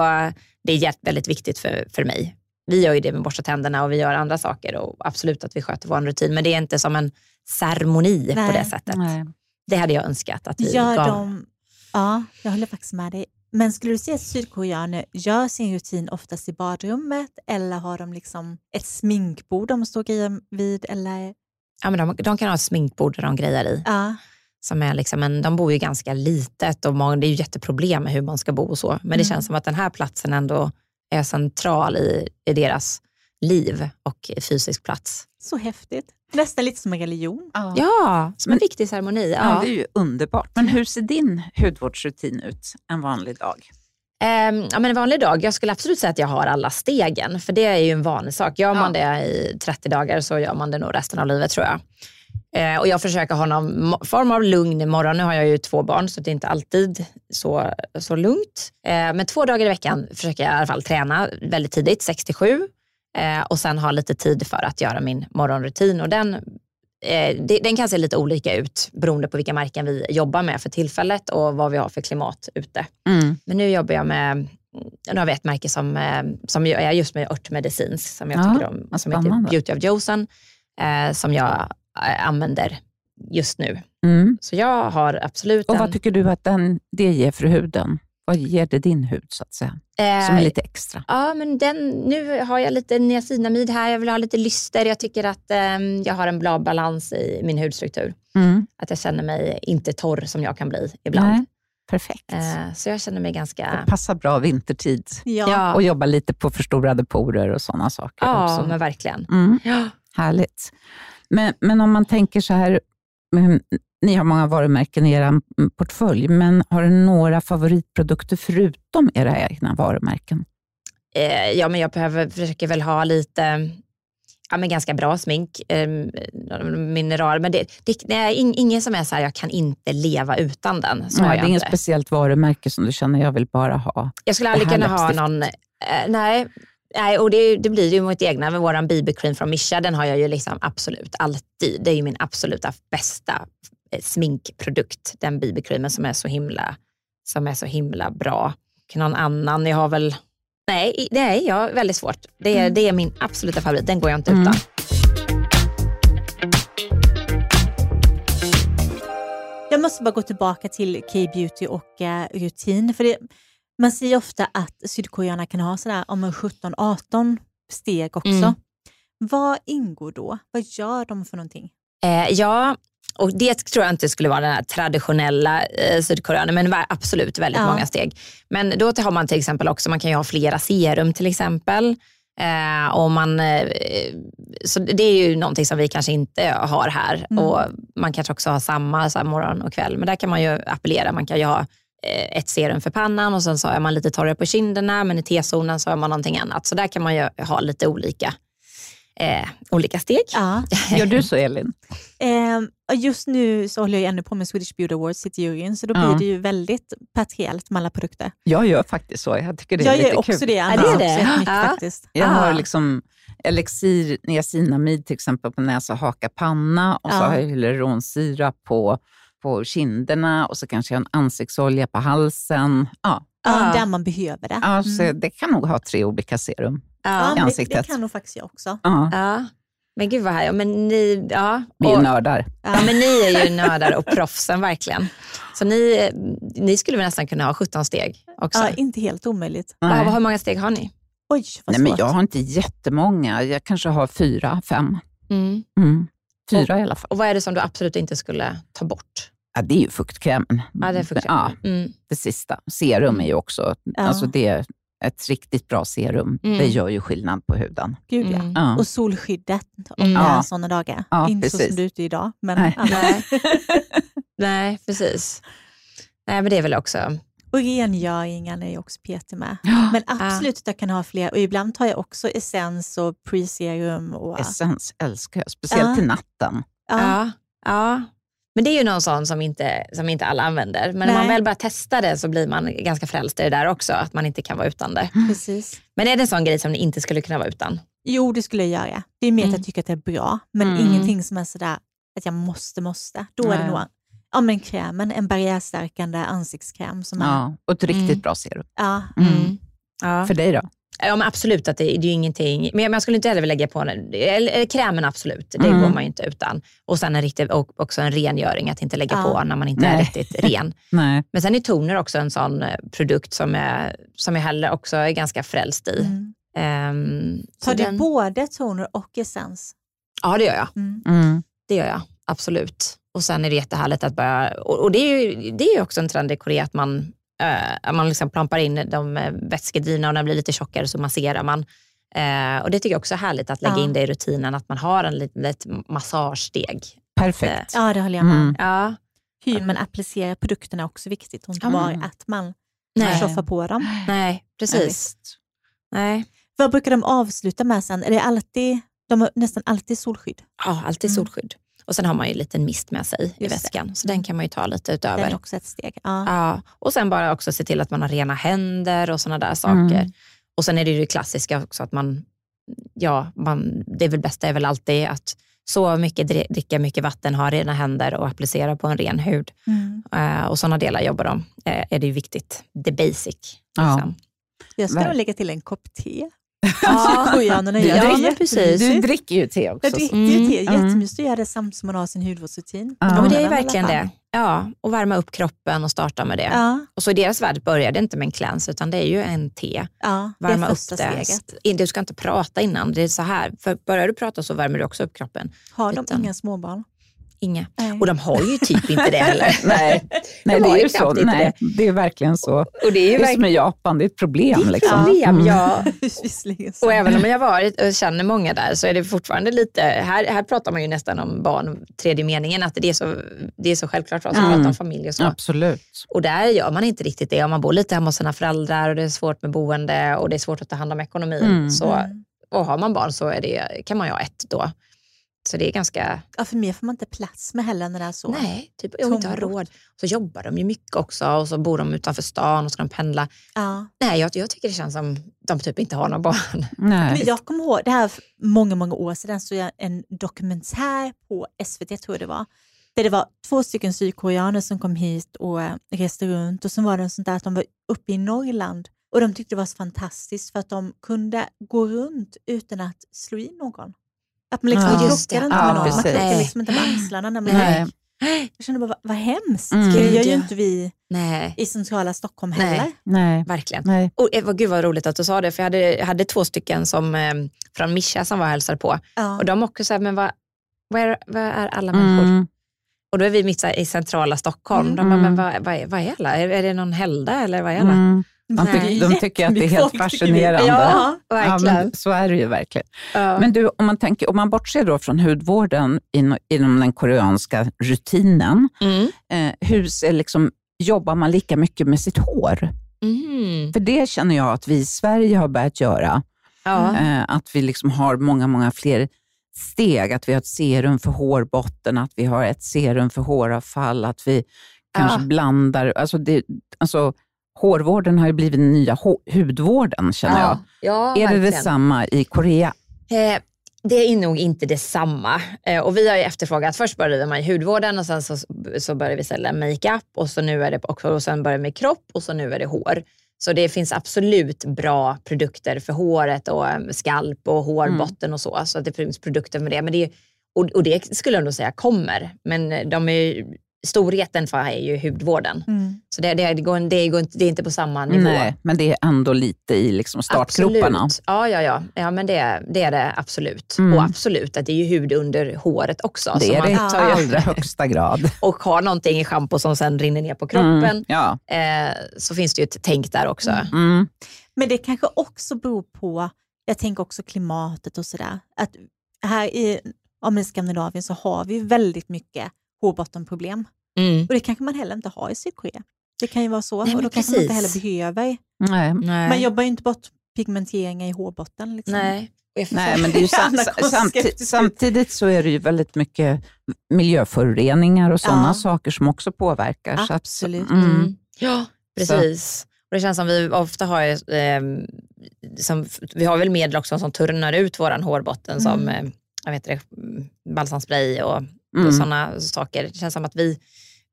det är väldigt viktigt för, för mig. Vi gör ju det med borsta tänderna och vi gör andra saker och absolut att vi sköter vår rutin. Men det är inte som en ceremoni på Nej. det sättet. Nej. Det hade jag önskat att vi Gör gav. de, ja, jag håller faktiskt med dig. Men skulle du säga att sydkoreaner gör sin rutin oftast i badrummet eller har de liksom ett sminkbord de står grejer vid? Eller, Ja, men de, de kan ha ett sminkbord där de grejer i. ja. Som är liksom en, de bor ju ganska litet och det är ju jätteproblem med hur man ska bo och så. Men det Mm. känns som att den här platsen ändå är central i, i deras liv och fysisk plats. Så häftigt. Nästan lite som en religion. Ja. Ja, som en Men- viktig ceremoni. Ja, Ja. det är ju underbart. Men hur ser din hudvårdsrutin ut en vanlig dag? Ehm, ja, men en vanlig dag, jag skulle absolut säga att jag har alla stegen, för det är ju en vanlig sak. Gör man Ja. det i 30 dagar så gör man det nog resten av livet tror jag. Eh, och jag försöker ha någon form av lugn imorgon. Nu har jag ju två barn så det är inte alltid så, så lugnt. Eh, men två dagar i veckan försöker jag i alla fall träna väldigt tidigt, 6-7. Eh, och sen ha lite tid för att göra min morgonrutin. Och den, eh, det, den kan se lite olika ut beroende på vilka märken vi jobbar med för tillfället och vad vi har för klimat ute. Mm. Men nu jobbar jag med, nu har vi ett märke som, eh, som jag är just med örtmedicinsk som jag Ja, tycker om, som heter. Beauty of Josen, eh, som jag använder just nu. Mm. Så jag har absolut Och en... vad tycker du att den, det ger för huden? Vad ger det din hud så att säga? Som är eh, lite extra. Ja, men den, nu har jag lite niacinamid här. Jag vill ha lite lyster. Jag tycker att eh, jag har en bra balans i min hudstruktur. Mm. Att jag känner mig inte torr som jag kan bli ibland. Nej, perfekt. Eh, så jag känner mig ganska... Det passar bra vintertid. Ja. Och jobba lite på förstorade porer och sådna saker ja också. men verkligen. Mm. Ja. Härligt. Men, men om man tänker så här, ni har många varumärken i er portfölj, men har du några favoritprodukter förutom era egna varumärken? Eh, ja, men jag behöver, försöker väl ha lite, ja men ganska bra smink, eh, mineral. Men det, det, ing, ingen som är så här, jag kan inte leva utan den. Så Nej, det är inget speciellt varumärke som du känner, jag vill bara ha. Jag skulle aldrig kunna ha någon, eh, nej, nej och det, det blir ju mitt egna. Med våran BB-cream från Mischa, den har jag ju liksom absolut alltid. Det är ju min absoluta bästa eh, sminkprodukt, den BB-creamen som är så himla, som är så himla bra. Och någon annan, jag har väl, nej, i- nej jag väldigt svårt. Det är, Mm. det är min absoluta favorit, den går jag inte Mm. utan. Jag måste bara gå tillbaka till K-beauty och eh, rutin. För det, man säger ofta att sydkoreanerna kan ha sådär om en 17-18 steg också. Mm. Vad ingår då? Vad gör de för någonting? Eh, ja, och det tror jag inte skulle vara den här traditionella eh, sydkoreanen, men absolut väldigt Ja. många steg. Men då har man till exempel också, man kan ju ha flera serum till exempel. Eh, och man, eh, så det är ju någonting som vi kanske inte har här. Mm. Och Man kanske också har samma så morgon och kväll, men där kan man ju appellera. Man kan ju ha ett serum för pannan och sen så är man lite torrare på kinderna, men i T-zonen så har man någonting annat. Så där kan man ju ha lite olika, eh, olika steg. Ja. Gör du så Elin? Och just nu så håller jag ännu på med Swedish Beauty Awards i juryn, så då Ja. blir det ju väldigt patriellt med alla produkter. Jag gör faktiskt så. Jag tycker det är jag lite gör också kul. det, Ja, Anna. det är det. Ja. faktiskt. Jag har liksom elixir, niacinamid till exempel på näsa, haka, panna och så Ja. har jag hyaluronsyrap på, på kinderna och så kanske jag har en ansiktsolja på halsen. Ja, Ja, Ja. där man behöver det. ja, så Mm. det kan nog ha tre olika serum. Ja, Ja. men det, det ansiktet. kan nog faktiskt jag också. Ja, Ja. Men gud vad härligt. Men ni, ja. vi är Och- nördar. Ja, men ni är ju nördar och proffsen verkligen. Så ni, ni skulle väl nästan kunna ha 17 steg också? Ja, inte helt omöjligt. Nej. hur många steg har ni? Oj, vad Nej, men jag har inte jättemånga. Jag kanske har fyra, fem. Mm. Mm. Fyra i alla fall. Och vad är det som du absolut inte skulle ta bort? Ja, det är ju fuktkrämen. Ja, det är fruktansvärt. Ja, Mm. det sista. Serum är ju också, Ja. alltså det är ett riktigt bra serum. Mm. Det gör ju skillnad på huden. Gud, ja. Mm. Ja. Och solskyddet om Mm. det är sådana dagar. Inte så precis. som du är ute idag. Men Nej. Nej. Nej, precis. Nej, men det är väl också... Och rengöringen är ju också PT med. Men absolut att jag kan ha fler. Och ibland tar jag också essens och pre-serum. Och, Essens älskar jag, speciellt till natten. ja. Ja. Men det är ju någon sån som inte, som inte alla använder. Men när man Nej. väl börjar testa det så blir man ganska frälst i det där också, att man inte kan vara utan det. Precis. Men är det en sån grej som ni inte skulle kunna vara utan? Jo, det skulle jag göra. Det är mer att Mm. jag tycker att det är bra, men Mm. ingenting som är sådär att jag måste, måste. Då är det Nej. nog ja, men krämen, en barriärstärkande ansiktskräm. Som är, Ja. Och ett riktigt Mm. bra serum. ja. Mm. Ja. För dig då? Ja men absolut, att det, det är ju ingenting. Men jag skulle inte heller vilja lägga på en, eller, eller krämen absolut, det Mm. går man ju inte utan. Och sen en riktig, och också en rengöring, att inte lägga Ja. på när man inte är Nej. riktigt ren. Nej. Men sen är toner också en sån eh, produkt som, är, som jag heller också är ganska frälst i. Mm. Så Tar du den- både toner och essens? Ja det gör jag. Mm. Mm. Det gör jag, absolut. Och sen är det jättehärligt att börja, och, och det är ju det är ju också en trend i Korea att man, eh, att man liksom plampar in de eh, vätskedrivna och när de blir lite tjockare så masserar man. Eh, och det tycker jag också är härligt att lägga Ja. in det i rutinen, att man har en liten ett massagesteg. Perfekt. Ja, det håller jag med om. Mm. Ja, Hur man applicerar produkterna är också viktigt och inte Mm. bara att man nej, tjoffar på dem. nej precis. Nej. Vad brukar de avsluta med sen? Är det alltid, de har nästan alltid solskydd. Ja, alltid Mm. solskydd. Och sen har man ju en liten mist med sig i Just det. väskan, så den kan man ju ta lite Det utöver. är också ett steg. Ja. Ja, och sen bara också se till att man har rena händer och sådana där saker. Mm. Och sen är det ju det klassiska också att man, ja, man, det är väl bästa är väl alltid att sova mycket, dri- dricka mycket vatten, ha rena händer och applicera på en ren hud. Mm. Eh, och sådana delar jobbar de. Eh, är det ju viktigt. The basic. Ja. Liksom. Jag ska nog lägga till en kopp te. Ja. Koreanerna gör Ja, men precis. Du dricker ju te också. Jag dricker ju Mm, te. mm. Jättemysigt att göra det samtidigt som man har sin hudvårdsrutin. Ja. Ja, men det är verkligen det. Ja, och värma upp kroppen och starta med det. Ja, Och så i deras värld börjar det inte med en cleanse utan det är ju en te. ja Värma är upp det. steget. Du ska inte prata innan. Det är så här. För börjar du prata så värmer du också upp kroppen. Har de Utan- inga småbarn? Inga. Nej. Och de har ju typ inte det heller. Nej, nej De det är ju så. Nej, det är verkligen så. Och det är ju Det är som verkligen i Japan, det är ett problem. ett liksom. problem. Mm. Ja. Och även om jag varit och känner många där så är det fortfarande lite, här, här pratar man ju nästan om barn, tredje meningen, att det är så, det är så självklart för oss att Mm. prata om familj och så. Absolut. Och där gör man inte riktigt det. Om man bor lite hemma hos sina föräldrar och det är svårt med boende och det är svårt att ta hand om ekonomin. Mm. Så, Mm. och har man barn så är det, kan man ju ha ett då. Så det är ganska, Ja, för mer får man inte plats med heller när det är så. nej, typ, och inte ha Tungt. råd. Så jobbar de ju mycket också och så bor de utanför stan och ska de pendla. Ja. Nej, jag, jag tycker det känns som de typ inte har några barn. Nej. Men jag kommer ihåg, det här många, många år sedan, så jag en dokumentär på SVT, tror jag det var, där det var två stycken sydkoreaner som kom hit och reste runt och så var det sånt där att de var uppe i Norrland och de tyckte det var så fantastiskt för att de kunde gå runt utan att slå i någon. Att man liksom Ja, det. inte Ja, med någon, man Nej. liksom inte med axlarna när man Nej. gick. Jag kände bara, vad, vad hemskt. Mm. Det gör ju inte vi Nej, i centrala Stockholm Nej. heller. Nej. verkligen. Nej. Och eh, vad, gud vad roligt att du sa det, för jag hade, jag hade två stycken som, eh, från Mischa som var och hälsade på. Ja. Och de också så här, men vad, vad, är, vad är alla människor? Mm. Och då är vi mitt så här, i centrala Stockholm. Mm. De bara, Mm. men vad, vad, är, vad är alla? Är, är det någon helgdag eller vad är alla? Mm. Man tyck, de tycker att det är helt fascinerande. Ja, verkligen. Ja, så är det ju verkligen. Ja. Men du, om man, tänker, om man bortser då från hudvården in, inom den koreanska rutinen, mm. eh, hur liksom, jobbar man lika mycket med sitt hår? Mm. För det känner jag att vi i Sverige har börjat göra. Ja. Eh, att vi liksom har många, många fler steg. Att vi har ett serum för hårbotten, att vi har ett serum för håravfall, att vi kanske blandar. Alltså det, alltså, hårvården har ju blivit den nya hudvården känner jag. Ja, är verkligen. det detsamma i Korea? Eh, det är nog inte detsamma. Eh, och vi har ju efterfrågat, först började man i hudvården och sen så, så började vi sälja makeup och, så nu är det, och, och sen började med kropp och så nu är det hår. Så det finns absolut bra produkter för håret och eh, skalp och hårbotten mm. och så. Så det finns produkter med det. Men det och, och det skulle jag nog säga kommer. Men de är storheten för är ju hudvården. Mm. Så det, det, det, går, det, går inte, det är inte på samma nivå. Nej, men det är ändå lite i liksom startgroparna. Absolut. Ja, ja, ja. ja men det, det är det absolut. Mm. Och absolut att det är ju hud under håret också. Det är det i allra högsta grad. och har någonting i schampo som sen rinner ner på kroppen mm, ja. eh, så finns det ju ett tänk där också. Mm. mm. Men det kanske också beror på, jag tänker också klimatet och sådär. Att här i, om i Skandinavien så har vi väldigt mycket hårbottenproblem. Mm. Och det kanske man heller inte har i Sydkorea. Det kan ju vara så. Nej, och då kanske man inte heller behöver. Nej. Man jobbar ju inte bort pigmenteringar i hårbotten. Liksom. Nej. Nej, men det är ju sam samtidigt, samtidigt så är det ju väldigt mycket miljöföroreningar och sådana ja. saker som också påverkar. Absolut. Så mm. mm. Ja, precis. Och det känns som vi ofta har, eh, som, vi har väl medel också som turnar ut vår hårbotten mm. som eh, jag vet det, balsamspray och mm. och sådana saker. Det känns som att vi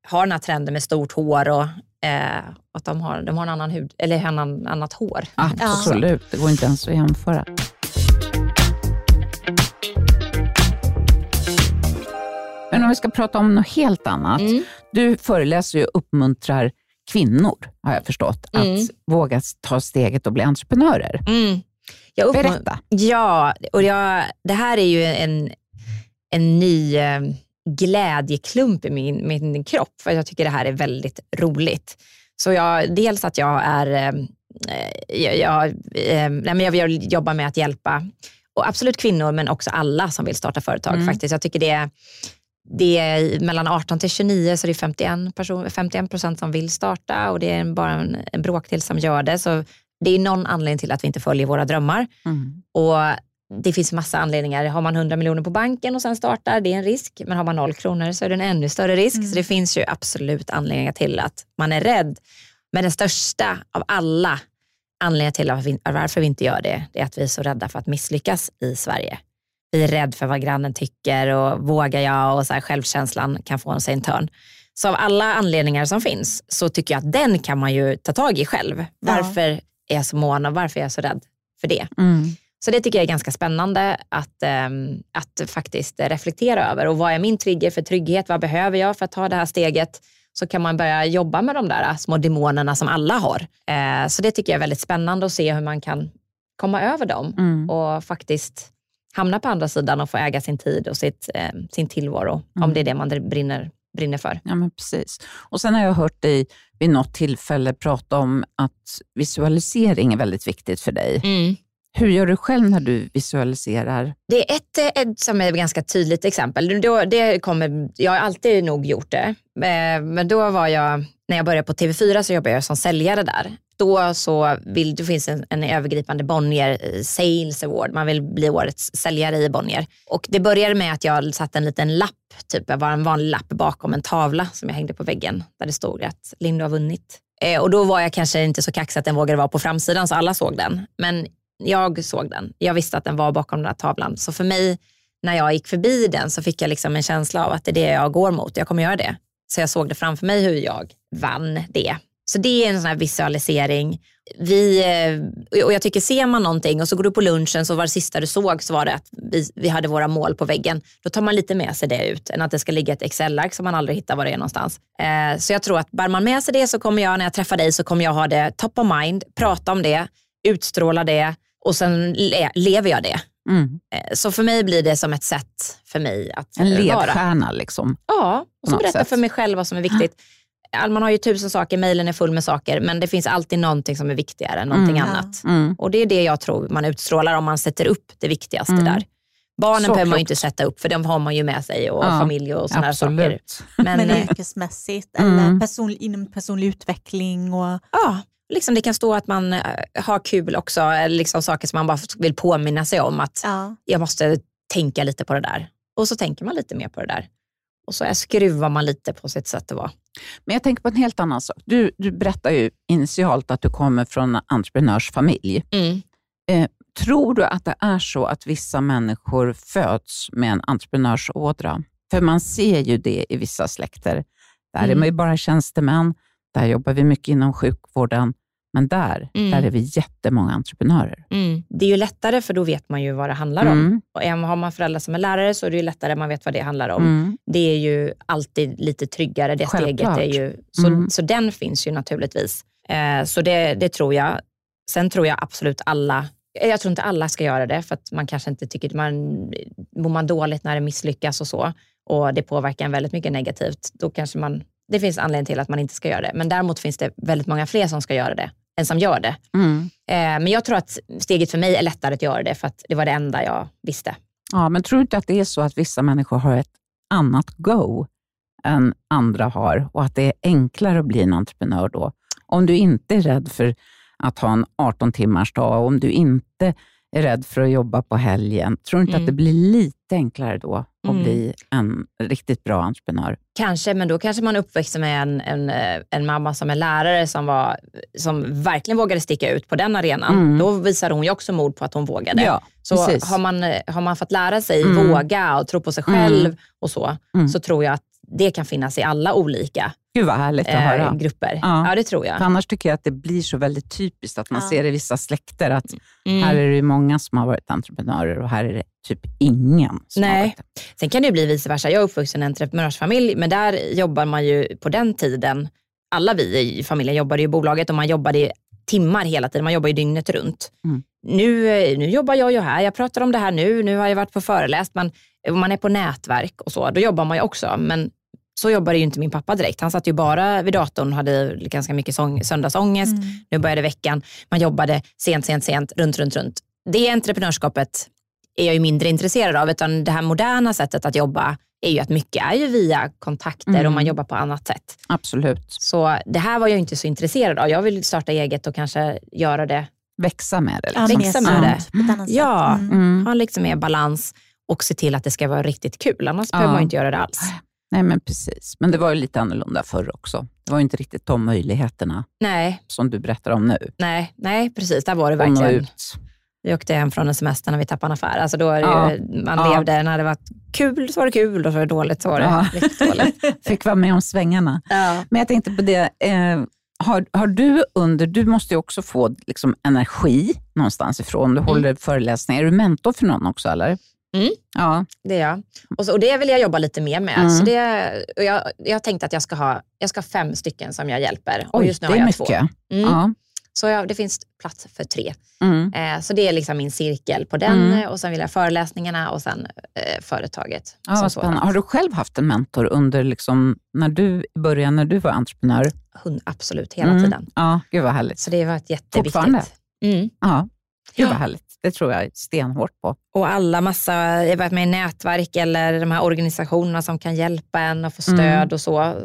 har den här trenden med stort hår och eh, att de har, de har en annan hud, eller en annan, annat hår. Absolut, ja. det går inte ens att jämföra. Men om vi ska prata om något helt annat. Mm. Du föreläser och uppmuntrar kvinnor, har jag förstått, mm. att våga ta steget och bli entreprenörer. Mm. Jag Berätta. Ja, och jag, det här är ju en, en ny eh, glädjeklump i min, min kropp för jag tycker det här är väldigt roligt. Så jag, dels att jag är, eh, jag, jag, eh, nej men jag vill jobba med att hjälpa och absolut kvinnor men också alla som vill starta företag mm. faktiskt. Jag tycker det det är mellan 18 till 29 så det är 51, person, 51 procent som vill starta och det är bara en, en bråkdel som gör det. Så det är någon anledning till att vi inte följer våra drömmar. Mm. Och det finns massa anledningar. Har man 100 miljoner på banken och sen startar, det är en risk. Men har man noll kronor så är det en ännu större risk. Mm. Så det finns ju absolut anledningar till att man är rädd. Men den största av alla anledningar till att vi, varför vi inte gör det, det är att vi är så rädda för att misslyckas i Sverige. Vi är rädda för vad grannen tycker och vågar jag och så här, självkänslan kan få sig en törn. Så av alla anledningar som finns så tycker jag att den kan man ju ta tag i själv. Varför ja. är jag så mån och varför är jag så rädd för det? Mm. Så det tycker jag är ganska spännande att, ähm, att faktiskt reflektera över. Och vad är min trigger för trygghet? Vad behöver jag för att ta det här steget? Så kan man börja jobba med de där små demonerna som alla har. Eh, så det tycker jag är väldigt spännande att se hur man kan komma över dem mm. och faktiskt hamna på andra sidan och få äga sin tid och sitt, eh, sin tillvaro, mm. om det är det man brinner, brinner för. Ja, men precis. Och Sen har jag hört dig vid något tillfälle prata om att visualisering är väldigt viktigt för dig. Mm. Hur gör du själv när du visualiserar? Det är ett, eh, ett som är ett ganska tydligt exempel. Då, det kommer, jag har alltid nog gjort det. Eh, men då var jag, när jag började på TV4 så jobbade jag som säljare där. Då så vill, det finns en, en övergripande Bonnier eh, Sales Award. Man vill bli årets säljare i Bonnier. Och det började med att jag satte en liten lapp, typ var en vanlig lapp bakom en tavla som jag hängde på väggen där det stod att Linda har vunnit. Eh, och då var jag kanske inte så kaxig att den vågade vara på framsidan så alla såg den. Men jag såg den. Jag visste att den var bakom den där tavlan. Så för mig, när jag gick förbi den så fick jag liksom en känsla av att det är det jag går mot. Jag kommer göra det. Så jag såg det framför mig hur jag vann det. Så det är en sån här visualisering. Vi, eh, och jag tycker ser man någonting och så går du på lunchen så var det sista du såg så var det att vi, vi hade våra mål på väggen. Då tar man lite med sig det ut än att det ska ligga ett Excel-ark som man aldrig hittar var det är någonstans. Eh, så jag tror att bär man med sig det så kommer jag när jag träffar dig så kommer jag ha det top of mind, prata om det, utstråla det och sen le lever jag det. Mm. Eh, så för mig blir det som ett sätt för mig att En ledstjärna liksom? Ja, och så berätta för mig själv vad som är viktigt. man har ju tusen saker, mejlen är full med saker, men det finns alltid någonting som är viktigare än någonting Mm. annat. Mm. Och det är det jag tror man utstrålar om man sätter upp det viktigaste Mm. där. Barnen Så behöver man ju klokt. inte sätta upp, för de har man ju med sig och Ja, familj och sådana saker. Men, Men eh, yrkesmässigt Mm. eller person, inom personlig utveckling. Och, ja, liksom det kan stå att man eh, har kul också, eller liksom saker som man bara vill påminna sig om att ja. jag måste tänka lite på det där. Och så tänker man lite mer på det där. Och så skruvar man lite på sitt sätt att vara. Men jag tänker på en helt annan sak. Du, du berättar ju initialt att du kommer från en entreprenörsfamilj. Mm. Tror du att det är så att vissa människor föds med en entreprenörsådra? För man ser ju det i vissa släkter. Där är Mm. man ju bara tjänstemän, där jobbar vi mycket inom sjukvården, men där, Mm. där är vi jättemånga entreprenörer. Mm. Det är ju lättare för då vet man ju vad det handlar om. Mm. Och har man föräldrar som är lärare så är det ju lättare, man vet vad det handlar om. Mm. Det är ju alltid lite tryggare, det Självklart. steget är ju, så, Mm. så den finns ju naturligtvis. Eh, så det, det tror jag. Sen tror jag absolut alla, eh, jag tror inte alla ska göra det för att man kanske inte tycker, man mår man dåligt när det misslyckas och så och det påverkar en väldigt mycket negativt, då kanske man, det finns anledning till att man inte ska göra det. Men däremot finns det väldigt många fler som ska göra det än som gör det. Mm. Eh, men jag tror att steget för mig är lättare att göra det för att det var det enda jag visste. Ja, men tror du inte att det är så att vissa människor har ett annat go än andra har och att det är enklare att bli en entreprenör då? Om du inte är rädd för att ha en 18 timmars dag och om du inte är rädd för att jobba på helgen, tror du inte Mm. att det blir lite enklare då att Mm. bli en riktigt bra entreprenör? Kanske, men då kanske man är uppväxt med en, en, eh, en mamma som är lärare som, var, som verkligen vågade sticka ut på den arenan. Mm. Då visade hon ju också mod på att hon vågade. Ja, så precis. har man, eh, har man fått lära sig Mm. våga och tro på sig själv Mm. och så, Mm. så tror jag att det kan finnas i alla olika Gud vad härligt att eh, höra. grupper. Ja. Ja. det tror jag. För annars tycker jag att det blir så väldigt typiskt att man Ja. ser i vissa släkter att Mm. här är det många som har varit entreprenörer och här är det typ ingen som har Nej. varit det. Sen kan det ju bli vice versa. Jag är uppvuxen i en entreprenörsfamilj, men där jobbar man ju på den tiden, alla vi i familjen jobbade i bolaget och man jobbade i timmar hela tiden. Man jobbar ju dygnet runt. Mm. Nu, eh, nu jobbar jag ju här, jag pratar om det här nu, nu har jag varit på föreläst, om man är på nätverk och så, då jobbar man ju också. Men så jobbade ju inte min pappa direkt. Han satt ju bara vid datorn och hade ganska mycket sång, söndagsångest. Mm. Nu började veckan. Man jobbade sent, sent, sent, runt, runt, runt. Det entreprenörskapet är jag ju mindre intresserad av, utan det här moderna sättet att jobba är ju att mycket är ju via kontakter Mm. och man jobbar på annat sätt. Absolut. Så det här var jag inte så intresserad av. Jag vill starta eget och kanske göra det, Växa med det. Ja, Liksom. Växa mer med sant på ett annat Ja. sätt. Mm. Mm. ha liksom mer balans och se till att det ska vara riktigt kul. Annars Ja. behöver man ju inte göra det alls. Nej, men precis. Men det var ju lite annorlunda förr också. Det var ju inte riktigt de möjligheterna Nej, som du berättar om nu. nej, nej precis. Där var det verkligen. ut. Vi åkte hem från en semester när vi tappade en affär. Alltså då är Ja. ju, man Ja. levde, när det var kul så var det kul och så var det dåligt så var det Ja. riktigt dåligt. Fick vara med om svängarna. Ja. Men jag tänkte på det, eh, har, har du under, du måste ju också få liksom, energi någonstans ifrån. Du håller föreläsningar. Är du mentor för någon också eller? Mm. Ja. Det är jag. Och, så, och det vill jag jobba lite mer med. Mm. Så det, och jag, jag har tänkt att jag ska, ha, jag ska ha fem stycken som jag hjälper. Och Oj, just nu det har jag mycket. två. Mm. Ja. Så jag, det finns plats för tre. Mm. Eh, så det är liksom min cirkel på den. Mm. Och sen vill jag föreläsningarna och sen eh, företaget. Ja, vad spännande. Har du själv haft en mentor under, liksom, när du, i början när du var entreprenör? Hund, absolut, hela Mm. tiden. Ja, gud vad härligt. Så det har varit jätteviktigt. Fortfarande? Ja, gud Ja. vad härligt. Det tror jag stenhårt på. Och alla massa, jag har varit med i nätverk eller de här organisationerna som kan hjälpa en och få stöd Mm. och så.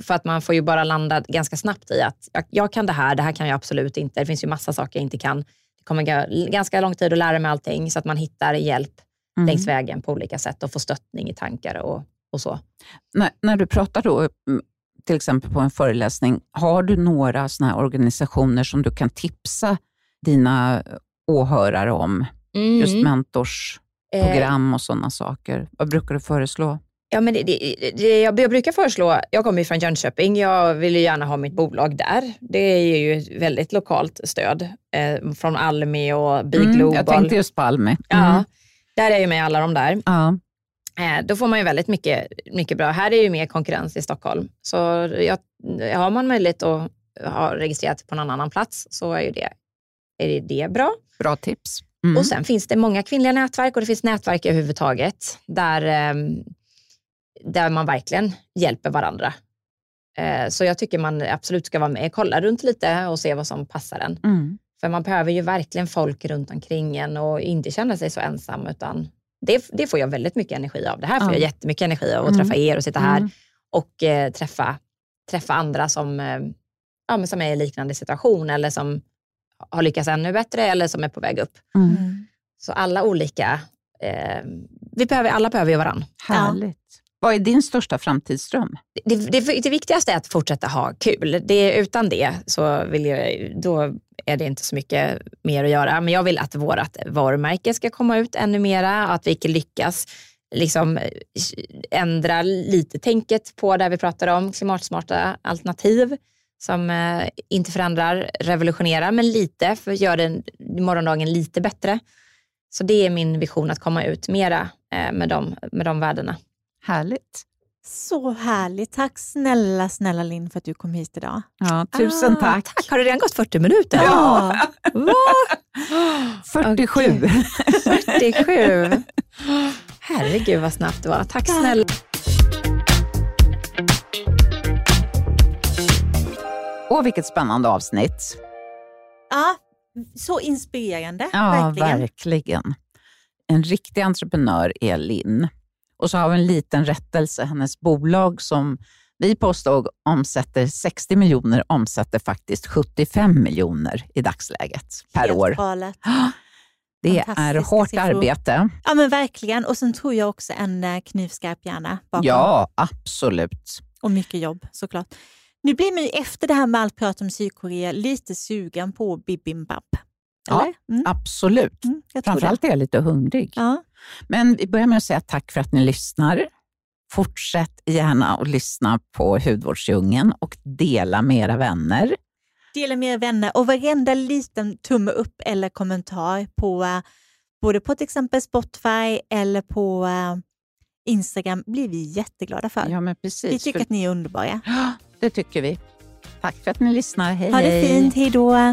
För att man får ju bara landa ganska snabbt i att jag, jag kan det här, det här kan jag absolut inte. Det finns ju massa saker jag inte kan. Det kommer ga- ganska lång tid att lära mig allting så att man hittar hjälp Mm. längs vägen på olika sätt och får stöttning i tankar och, och så. När, när du pratar då, mm, till exempel på en föreläsning, har du några såna här organisationer som du kan tipsa dina åhörare om? Just Mm. mentorsprogram och sådana saker. Vad brukar du föreslå? Ja, men det, det, det, jag, brukar föreslå, jag kommer ju från Jönköping, jag vill ju gärna ha mitt bolag där. Det är ju ett väldigt lokalt stöd eh, från Almi och Big Mm, Global. jag tänkte just på Almi. Ja, Mm. där är ju med alla de där. Ja. Eh, då får man ju väldigt mycket, mycket bra. Här är ju mer konkurrens i Stockholm. Så jag, har man möjlighet att ha registrerat på någon annan plats så är ju det, är det, bra. Bra tips. Mm. Och sen finns det många kvinnliga nätverk och det finns nätverk överhuvudtaget där, ehm, där man verkligen hjälper varandra. Eh, så jag tycker man absolut ska vara med, kolla runt lite och se vad som passar en. Mm. För man behöver ju verkligen folk runt omkring en och inte känna sig så ensam. Utan det, det får jag väldigt mycket energi av. Det här får Ja. jag jättemycket energi av, att Mm. träffa er och sitta här Mm. och eh, träffa, träffa andra som, eh, ja, men som är i liknande situation eller som har lyckats ännu bättre eller som är på väg upp. Mm. Mm. Så alla olika, eh, vi behöver, alla behöver ju varandra. Härligt. Vad är din största framtidsdröm? Det, det, det viktigaste är att fortsätta ha kul. Det, utan det så vill jag, då är det inte så mycket mer att göra. Men jag vill att vårt varumärke ska komma ut ännu mera, att vi kan lyckas liksom eh, ändra lite tänket på det vi pratar om, klimatsmarta alternativ som eh, inte förändrar, revolutionerar, men lite för att göra den, morgondagen lite bättre. Så det är min vision att komma ut mera eh, med, de, med de värdena. Härligt. Så härligt. Tack snälla, snälla Linn för att du kom hit idag. Ja, tusen Ah, tack. tack. Har det redan gått 40 minuter? Ja. Va? 47. Okej. 47. Herregud vad snabbt det var. Tack snälla. Åh, vilket spännande avsnitt. Ja, så inspirerande. Ja, verkligen. verkligen. En riktig entreprenör är Linn. Och så har vi en liten rättelse. Hennes bolag som vi påstod omsätter 60 miljoner omsätter faktiskt 75 miljoner i dagsläget per Helt år. galet. Det är hårt siffror. arbete. Ja men verkligen. Och sen tror jag också en eh, knivskarp hjärna bakom. Ja, absolut. Och mycket jobb såklart. Nu blir man ju efter det här med allt prat om Sydkorea lite sugen på bibimbap. Ja? Mm, Absolut. mm, jag tror det. Framförallt är jag lite hungrig. Ja. Men vi börjar med att säga tack för att ni lyssnar. Fortsätt gärna att lyssna på Hudvårdsdjungeln och dela med era vänner. Dela med er vänner och varenda liten tumme upp eller kommentar på eh, både på till exempel Spotify eller på eh, Instagram blir vi jätteglada för. Ja, men vi precis. tycker för- att ni är underbara. Det tycker vi. Tack för att ni lyssnar. Hej, Ha det hej. fint, hej då!